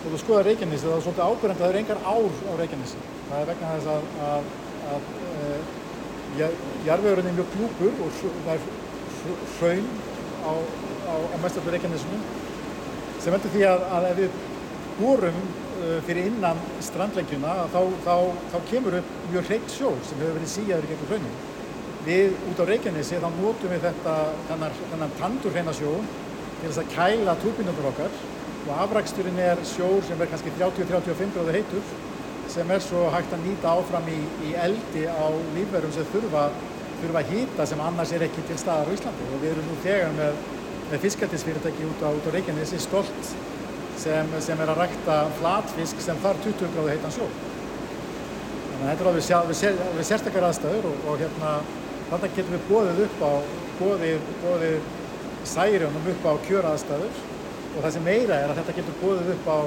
ef við skoðum Reykjanesi þá er svolítið ábyrgand að það eru engar ár á Reykjanesi. Það er vegna þess að, að, að e, jarðvegurinn er mjög glúpur og það er hr- hraun á, á, á mestarlu Reykjanesinu sem veldur því að, að ef við borum uh, fyrir innan strandlengjuna þá, þá, þá kemur upp mjög hreitt sjór sem hefur verið síjaður í gegnum hraunin. Við út á Reykjanesi þá notum við þetta þennan, tandurhreina sjó til þess að kæla túrbinundur okkar og afraksturinn er sjór sem er kannski 30-35 gráður heitur sem er svo hægt að nýta áfram í, í eldi á lífverum sem þurfa, þurfa að hýta sem annars er ekki til staðar á Íslandi og við erum nú þegar með, með fiskaldisfyrirtæki út á, á Reykjanesi stolt sem, sem er að rækta flatfisk sem þarf 20 gráðu heitan sjó. Þannig að þetta er alveg, alveg, sér, alveg sérstakar aðstæður og, og hérna, þarna getum við bóðið upp á, bóðið, bóðið særjónum upp á kjöraðstæður og það sem meira er að þetta getur bóðið upp á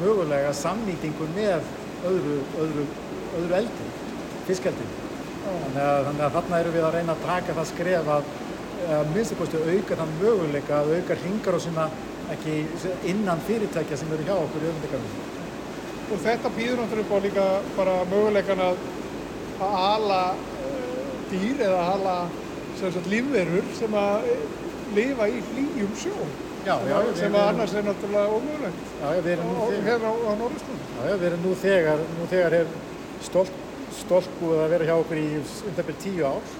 mögulega samnýtingu með öðru, öðru, öðru eldi, fiskeldi. Þannig að, þannig að þarna erum við að reyna að taka það skref að, að minnstu kosti auka þann möguleika að auka hringar og sinna ekki innan fyrirtækja sem eru hjá okkur í öðvundikarfum. Og þetta býður náttúrulega upp á líka bara möguleikan að að hala uh, dýr eða hala sem sagt, lífverur sem að eh, lifa í hlýjum sjó Já, já, sem að annars er náttúrulega ómögulegt og hérna á, Norðurslunum. já, við erum nú þegar, nú þegar er stolt, stolt búið að vera hjá okkur í undanbyrð tíu ár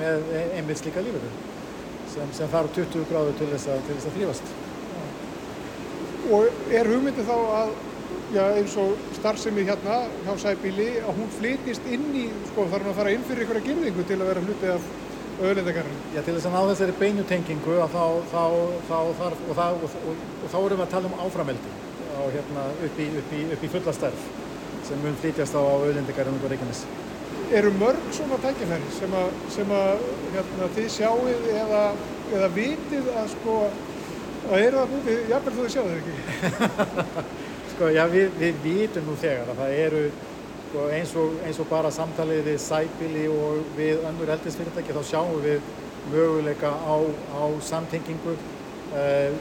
með e- einmitt slíka lífverður sem, sem þarf 20 gráður til þess að, að þrýfast. Og er hugmyndið þá að já, eins og starfsemið hérna hjá Sæbíli að hún flytist inn í, sko þarf hún að fara inn fyrir einhverja girðingu til að vera hluti af auðlindagarðin. Já, til þess að ná þessari beinu tengingu að þá, þá, þá þarf, og, það, og, og, og þá erum við að tala um áframeldi hérna, upp, í, í, í fulla stærð sem mun flytjast á auðlindagarðin á Reykjanes. Eru mörg svona tækifæri sem að, sem að hérna, þið sjáið eða, eða vitið að sko að eru það búið, jafnvel þú sjáðu þau ekki. Sko, já, við, við vitum nú þegar að það eru sko, eins, og, eins og bara samtalið við Sæbili og við önnur eldisfyrirtæki þá sjáum við möguleika á, á samtengingu. Uh,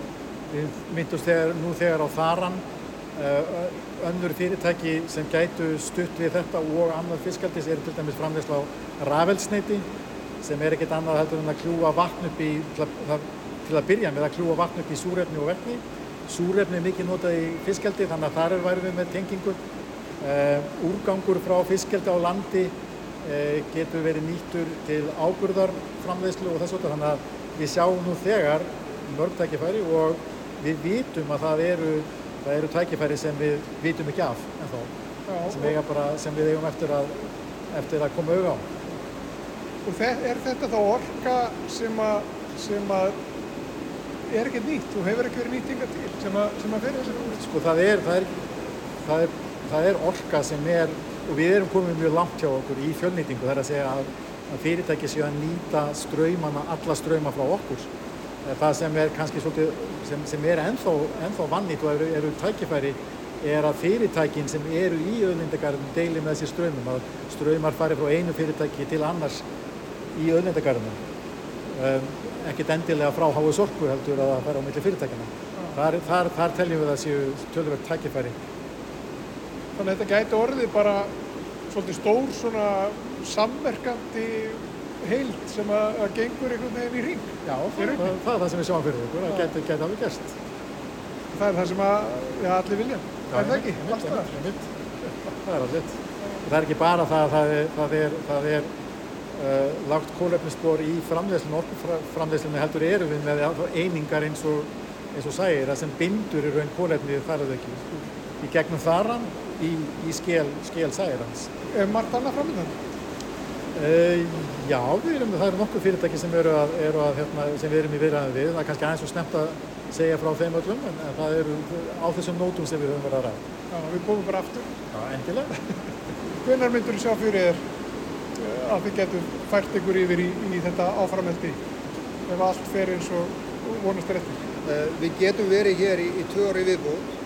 við myndumst nú þegar á Þaran uh, önnur fyrirtæki sem gætu stutt við þetta og annað fiskaldis eru til dæmis framleysla á rafelsneiti sem er ekkert annað heldur en að kljúa vatn upp í, til að, til að byrja með að kljúa vatn upp í súrefni og vetni Súrefni er mikið notað í fiskeldi þannig að þar er værum við með tengingu. Uh, úrgangur frá fiskeldi á landi e, getur verið nýttur til áburðarframleiðslu og þess að þannig að við sjáum nú þegar mörg tækifæri og við vitum að það eru, það eru tækifæri sem við vitum ekki af ennþá, sem, bara, sem við eigum eftir að, eftir að koma auðvitað á. Og er þetta þá orka sem að, sem að er ekkert nýtt og hefur ekki verið nýtinga til sem að, sem að fyrir þessari? Sko það er, það er, það er, það er orka sem er og við erum komið mjög langt hjá okkur í fjölnýtingu þar að segja að, að fyrirtæki séu að nýta ströymana, alla ströyma frá okkur. Það sem er kannski svolítið, sem, sem er ennþá, ennþá vannýtt og eru, eru tækifæri er að fyrirtækin sem eru í auðlindagarðum deili með þessi ströymum, að ströymar fari frá einu fyrirtæki til annars í auðlindagarðum. Um, ekkert endilega frá háu sorku heldur að það fara á milli fyrirtækina. Þar, þar, þar teljum við að séu tölverkt tækifæri Þannig að þetta gæti orðið bara svolítið stór svona samverkandi heild sem að, að gengur einhvern veginn í ring. Já, það, það, er það sem við sjáum fyrir okkur, það gæti, gæti alveg gerst. Það er það sem að, já, allir vilja. Það er það ekki, allt það. Það er allir. Það er ekki bara það að það er, það er uh, lágt kólefnisspor í framleiðslinu, orkuframleiðslinu heldur eru við með einingar eins og, eins og sægir, það sem bindur í raun kólefnið þar er það ekki. Í gegnum þaran í, í skél, skél sæðirans. Er margt annað framöndan? Uh, já, erum, það eru nokkuð fyrirtæki sem, eru að, eru að, hérna, sem við erum í viðræðinu við. Það er kannski aðeins og snemt að segja frá þeim öllum, en það eru á þessum nótum sem við höfum verið að ræða. Já, við komum bara aftur. Já, endilega. Hvenar myndur þú sjá fyrir þér eh, að þið getur fært ykkur yfir í, í þetta áframeldi ef allt fer eins og vonast er eftir? Uh, við getum verið hér í, í tvö ári viðbútt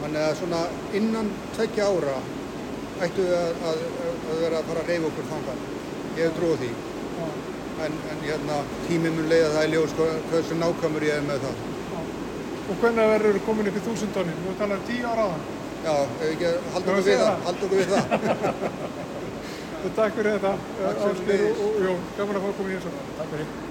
Þannig að svona innan tveggja ára ættu við að, að, að vera að fara að reyfa okkur þangar. Ég hef trúið því. Ja. En, en hérna, tímið mun leiða það í ljós hversu nákvæmur ég er með það. Ja. Og hvernig verður þú komin upp í þúsundtónin? Þú talar um tíu ára á það. Já, ef ekki, halda okkur við það. Halda okkur við það. Takk fyrir þetta. Takk fyrir þetta. Gaman að fá að koma í þessu. Takk fyrir.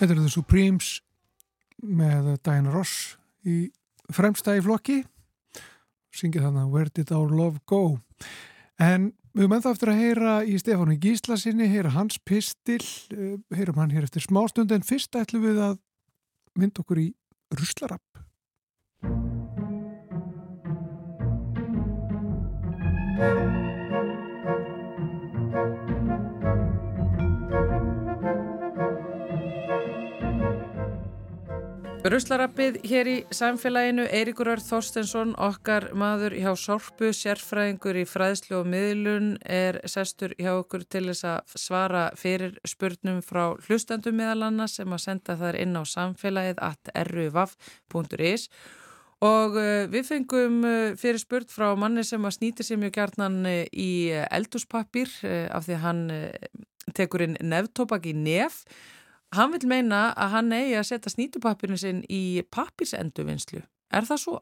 Þetta eru The Supremes með Diana Ross í fremsta í flokki syngið þannig Where Did Our Love Go en Við höfum ennþá eftir að heyra í Stefánu Gíslasinni, heyra hans pistil, eh, heyrum hann hér eftir smástund en fyrst ætlum við að mynda okkur í Ruslarapp. Ruslarappið hér í samfélaginu, Eiríkur Örð Þorstensson, okkar maður hjá Sorpu, sérfræðingur í fræðslu og miðlun, er sestur hjá okkur til þess að svara fyrir spurnum frá hlustandum meðal annars sem að senda þar inn á samfélagið at ruvaf.is og uh, við fengum uh, fyrir spurt frá manni sem að snýti sér mjög gærnan uh, í elduspappir af því að hann tekur inn nefntópak í nef Hann vil meina að hann eigi að setja snýtupappirinu sinn í pappisenduvinnslu. Er það svo?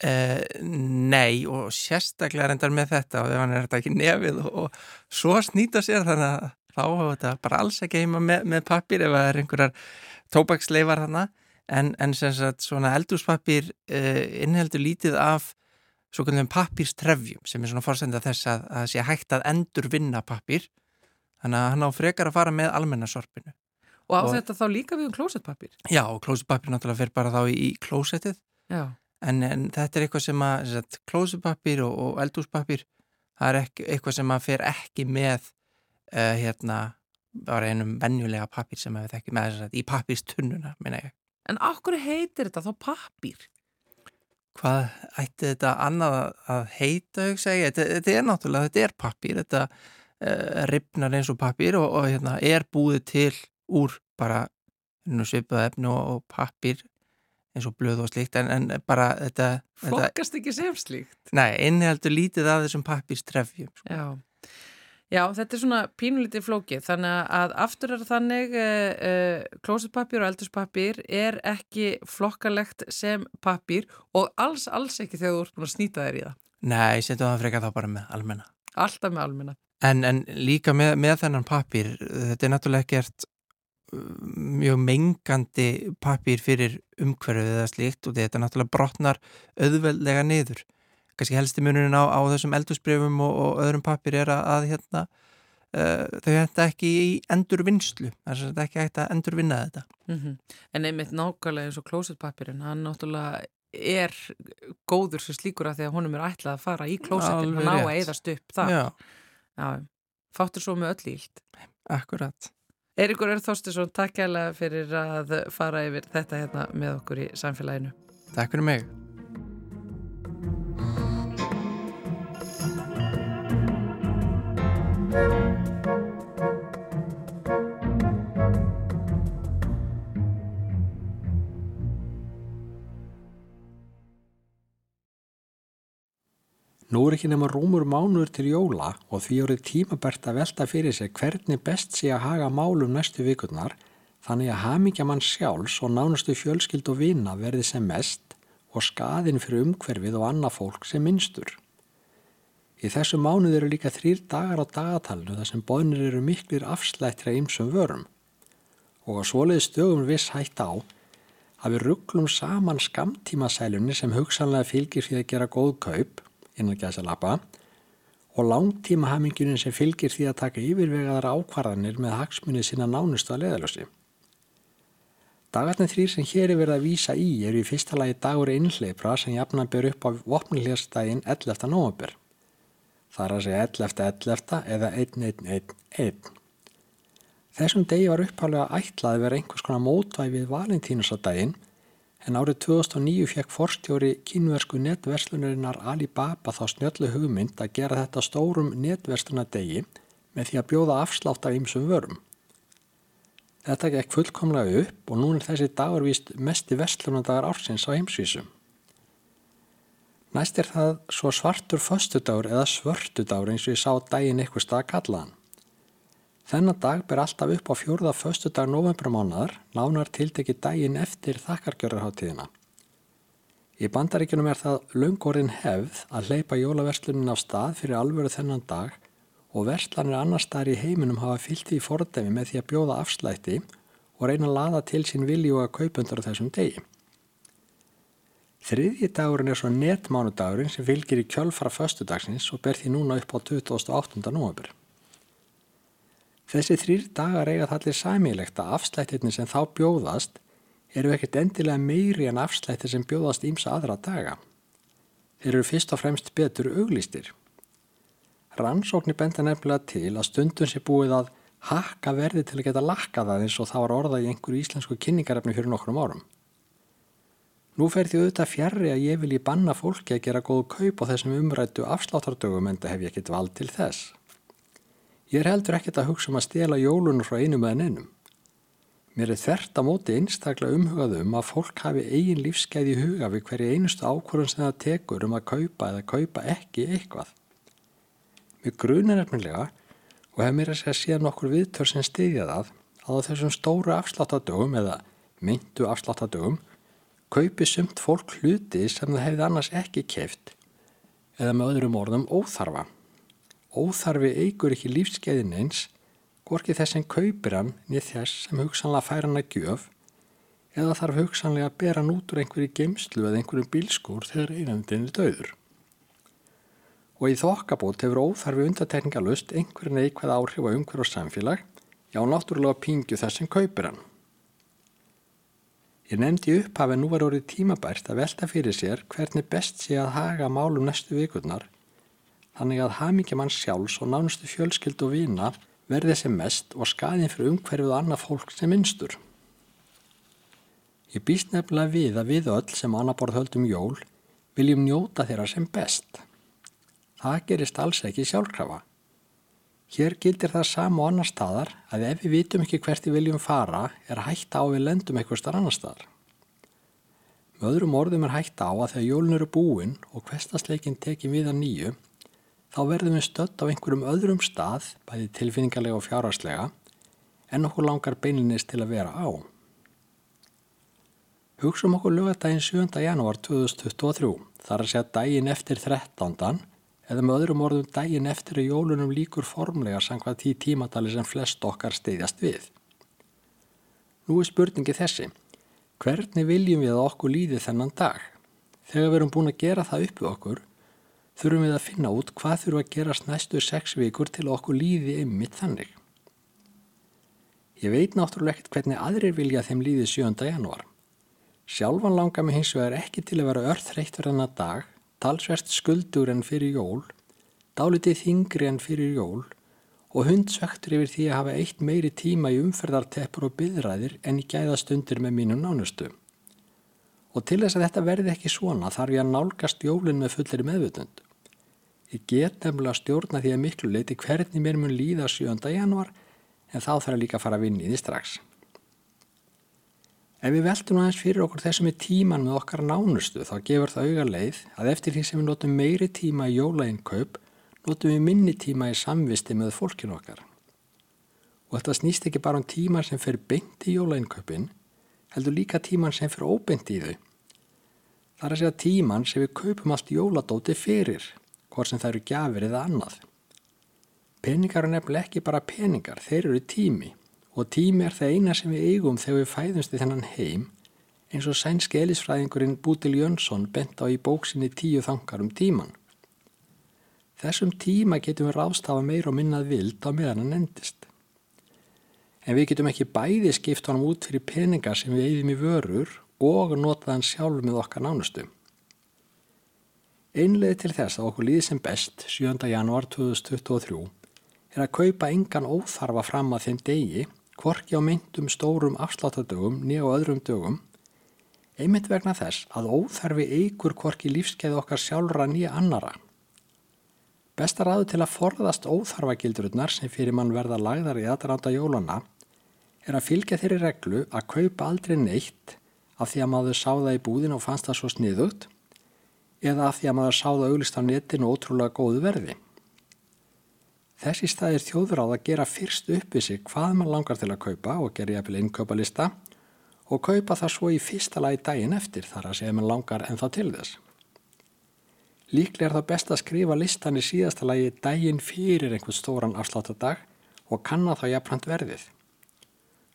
Uh, nei og sérstaklega reyndar með þetta og ef hann er þetta ekki nefið og, og svo snýta sér þannig að þá hafa þetta bara alls ekki heima með, með pappir ef það er einhverjar tópaksleifar hana en, en sem sagt svona eldúspappir uh, innheldur lítið af svo kallum pappirstrefjum sem er svona fórsenda þess að það sé hægt að endur vinna pappir þannig að hann á frekar að fara með almennasorpinu Og á og, þetta þá líka við um klósettpapir? Já, klósettpapir náttúrulega fyrir bara þá í, klósettið. En, en þetta er eitthvað sem að klósettpapir og, og eldúspapir, það er ekki, eitthvað sem að fyrir ekki með uh, hérna, bara einum vennjulega papir sem að við ekki með þess að í papistunnuna, minna ég. En okkur heitir þetta þá papir? Hvað ætti þetta annað að heita, ég? Þetta, þetta er náttúrulega, þetta er papir, þetta uh, ripnar eins og papir og, og hérna, er búið til úr bara svipað efni og, og pappir eins og blöð og slíkt en, en bara þetta Flokkast ekki sem slíkt? Nei, innihaldur lítið af þessum pappirstrefjum sko. Já. Já, þetta er svona pínulítið flókið þannig að aftur er þannig uh, uh, klósetpappir og eldurspapir er ekki flokkalegt sem pappir og alls, alls ekki þegar þú ert búin að snýta þér í það Nei, setjum það frekar þá bara með almenna Alltaf með almenna En, en líka með, með þennan pappir, þetta er náttúrulega ekkert mjög mengandi pappir fyrir umhverfið eða slíkt og þetta náttúrulega brotnar auðveldlega niður. Kanski helsti munurinn á, á þessum eldusbreyfum og, og öðrum pappir er að, að hérna, uh, þau hætta ekki í endurvinnslu, þess að þetta ekki hætta að endurvinna þetta. Mm -hmm. En einmitt nákvæmlega eins og klósetpappirinn, hann náttúrulega er góður sem slíkur að því að honum er ætlað að fara í klósetin, hann á að eðast upp þar. Já. Já, fáttur svo með öll íld. Akkurat. Eirikur Örþórstisson, takk kærlega fyrir að fara yfir þetta hérna með okkur í samfélaginu. Takk fyrir mig. Nú er ekki nema rúmur mánuður til jóla og því árið tímabært að velta fyrir sig hvernig best sé að haga málum næstu vikurnar þannig að hamingja mann sjálfs og nánustu fjölskyld og vina verði sem mest og skaðin fyrir umhverfið og annað fólk sem minnstur. Í þessu mánuð eru líka þrýr dagar á dagatalnu þar sem bóðnir eru miklir afslættir að ymsum vörum og á svoleiði stögum viss hægt á að við rugglum saman skamtímasælunni sem hugsanlega fylgir því að gera góð kaup innan gæsalappa og langtíma hamingunin sem fylgir því að taka yfirvegaðar ákvarðanir með hagsmunni sína nánustu að leðalösi. Dagarnir þrýr sem hér er verið að vísa í eru í fyrsta lagi dagur einhleipra sem jafnan ber upp á vopnulíðastægin 11. november. Það er að segja 11.11. eða 1.1.1.1. Þessum degi var upphálega ætlað að vera einhvers konar mótvæfið valentínusardaginn en árið 2009 fekk forstjóri kínversku netverslunarinnar Alibaba þá snjöllu hugmynd að gera þetta stórum netverslunadegi með því að bjóða afslátt af ýmsum vörum. Þetta gekk fullkomlega upp og nú er þessi dagur vist mesti verslunadagar ársins á heimsvísum. Næst er það svo svartur föstudagur eða svörtudagur eins og ég sá daginn eitthvað stað kallaðan. Þennan dag ber alltaf upp á fjórða föstu dag novembermánaðar, nánar tildegi daginn eftir þakkargjörðarháttíðina. Í bandaríkunum er það löngorðin hefð að hleypa jólaverslunin á stað fyrir alvöru þennan dag og verslanir annar staðar í heiminum hafa fyllt í fordemi með því að bjóða afslætti og reyna að laða til sín vilju að kaupundur á þessum degi. Þriðji dagurinn er svo netmánudagurinn sem fylgir í kjölfara föstudagsins og ber því núna upp á 28. november. Þessi þrýr dagar eiga allir sæmilegt að afslættirni sem þá bjóðast eru ekkert endilega meiri en afslættir sem bjóðast ímsa aðra daga. Þeir eru fyrst og fremst betur auglýstir. Rannsóknir benda nefnilega til að stundum sé búið að hakka verði til að geta lakka það eins og það var orðað í einhverju íslensku kynningarefni fyrir nokkrum árum. Nú fer því auðvitað fjarrri að ég vil í banna fólki að gera góð kaup á þessum umrættu afsláttardögum en það hef ég ekkert vald til þess. Ég er heldur ekkert að hugsa um að stela jólunum frá einum eða neinum. Mér er þvert á móti einstaklega umhugað um að fólk hafi eigin lífsgæði í huga við hverju einustu ákvörðun sem það tekur um að kaupa eða kaupa ekki eitthvað. Mér grunar efnilega og hef mér að segja síðan okkur viðtör sem stiðja það að á þessum stóru afsláttadögum eða myndu afsláttadögum kaupi sumt fólk hluti sem það hefði annars ekki keft eða með öðrum orðum óþarfa. Óþarfi eigur ekki lífskeiðin eins, gorki þess sem kaupir hann niður þess sem hugsanlega fær hann að gjöf eða þarf hugsanlega að bera hann út úr einhverju geimslu eða einhverjum bílskúr þegar einandinn er döður. Og í þokkabót hefur óþarfi undatekningalust einhverju neikvæð áhrif á umhverju og samfélag, já náttúrulega pingju þess sem kaupir hann. Ég nefndi upp að nú var orðið tímabært að velta fyrir sér hvernig best sé að haga málum næstu vikurnar þannig að hamingja mann sjálfs og nánustu fjölskyld og vina verði sem mest og skaðin fyrir umhverfið og annað fólk sem minnstur. Ég býst nefnilega við að við öll sem annaborð höldum jól viljum njóta þeirra sem best. Það gerist alls ekki sjálfkrafa. Hér gildir það sama og annar staðar að ef við vitum ekki hvert við viljum fara er hætta á við lendum eitthvað starf annar staðar. Með öðrum orðum er hætta á að þegar jólun eru búin og hverstasleikin tekið við að nýju þá verðum við stött á einhverjum öðrum stað, bæði tilfinningarlega og fjárhagslega, en okkur langar beilinist til að vera á. Hugsum okkur lögadaginn 7. janúar 2023, þar að segja daginn eftir 13 eða með öðrum orðum daginn eftir að jólunum líkur formlega sangvað tí tímadali sem flest okkar steyðjast við. Nú er spurningi þessi, hvernig viljum við að okkur líði þennan dag? Þegar við erum búin að gera það upp við okkur, þurfum við að finna út hvað þurfum að gerast næstu sex vikur til okkur líði ymmit þannig. Ég veit náttúrulega ekkert hvernig aðrir vilja þeim líði 7. janúar. Sjálfan langar mig hins vegar ekki til að vera örþreytt verðan að dag talsvert skuldur en fyrir jól, dálitið þingri en fyrir jól og hundsvektur yfir því að hafa eitt meiri tíma í umferðarteppur og byðræðir en í gæðastundir með mínum nánustu. Og til þess að þetta verði ekki svona þarf ég að nálgast jólinn með fullir meðvutund. Ég get nefnilega stjórna því að miklu leiti hvernig mér mun líða 7. januar en þá þarf ég líka að fara að vinni í því strax. Ef við veltum aðeins fyrir okkur þessum í tíman með okkar nánustu þá gefur það auga leið að eftir því sem við notum meiri tíma í jólainnkaup notum við minni tíma í samvisti með fólkinu okkar. Og þetta snýst ekki bara um tíman sem fer beint í jólainkaupin, heldur líka tíman sem fer óbeint í þau. Það er að segja tíman sem við kaupum allt jóladóti fyrir, hvort sem það eru gafir eða annað. Peningar er nefnilega ekki bara peningar, þeir eru tími og tími er það eina sem við eigum þegar við fæðumst í þennan heim eins og sænski elisfræðingurinn Bútil Jönsson bent á í bóksinni tíu þangar um tíman. Þessum tíma getum við ráðstafa meir og minnað vild á meðan hann endist. En við getum ekki bæði skipt honum út fyrir peningar sem við eigðum í vörur og notað hann sjálf með okkar nánustu. Einlega til þess að okkur líði sem best 7. janúar 2023 er að kaupa engan óþarfa fram að þeim degi hvorki á myndum stórum afsláttadögum nýja og öðrum dögum, einmitt vegna þess að óþarfi eigur hvorki lífskeið okkar sjálfra nýja annara. Besta ráðu til að forðast óþarfagildrurnar sem fyrir mann verða lagðar í aðranda jólana er að fylgja þeirri reglu að kaupa aldrei neitt af því að maður sá það í búðin og fannst það svo sniðugt eða af því að maður sá það auglist á netinu ótrúlega góðu verði. Þessi stað er þjóður á að gera fyrst upp við sig hvað mann langar til að kaupa og gera jafnvel innkaupalista og kaupa það svo í fyrsta lagi daginn eftir þar að segja mann langar en þá til þess. Líklega er það best að skrifa listan í síðasta lagi daginn fyrir einhvern stóran afsláttadag og kanna þá jafnframt verðið.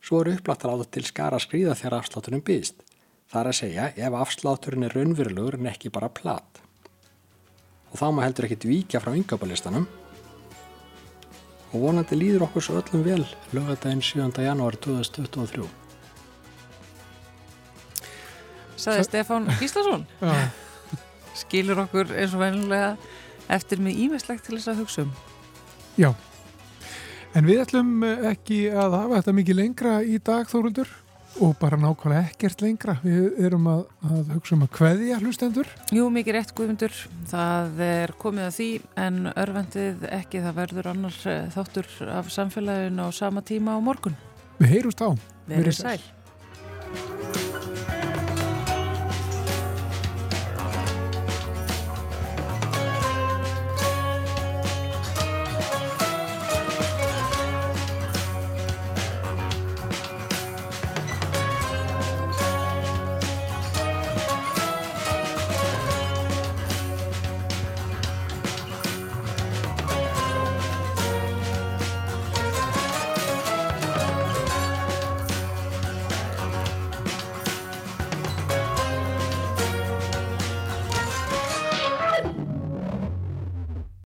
Svo eru upplattar á það til skara að skrýða þegar afsláttunum býðst, Það er að segja ef afslátturinn er raunverulegur en ekki bara plat. Og þá má heldur ekkit víkja frá yngöpalistanum og vonandi líður okkur svo öllum vel lögadaginn 7. janúar 2023. Saði Stefán Gíslason. Já, Skilur okkur eins og vennilega eftir með ímislegt til þess að hugsa um. já. En við ætlum ekki að hafa þetta mikið lengra í dag, Þóruldur, og bara nákvæmlega ekkert lengra. Við erum að, að hugsa um að kveðja hlustendur. Jú, mikið rétt guðmundur. Það er komið að því en örvendið ekki það verður annar eh, þáttur af samfélaginu á sama tíma á morgun. Við heyrumst á. Verið sæl.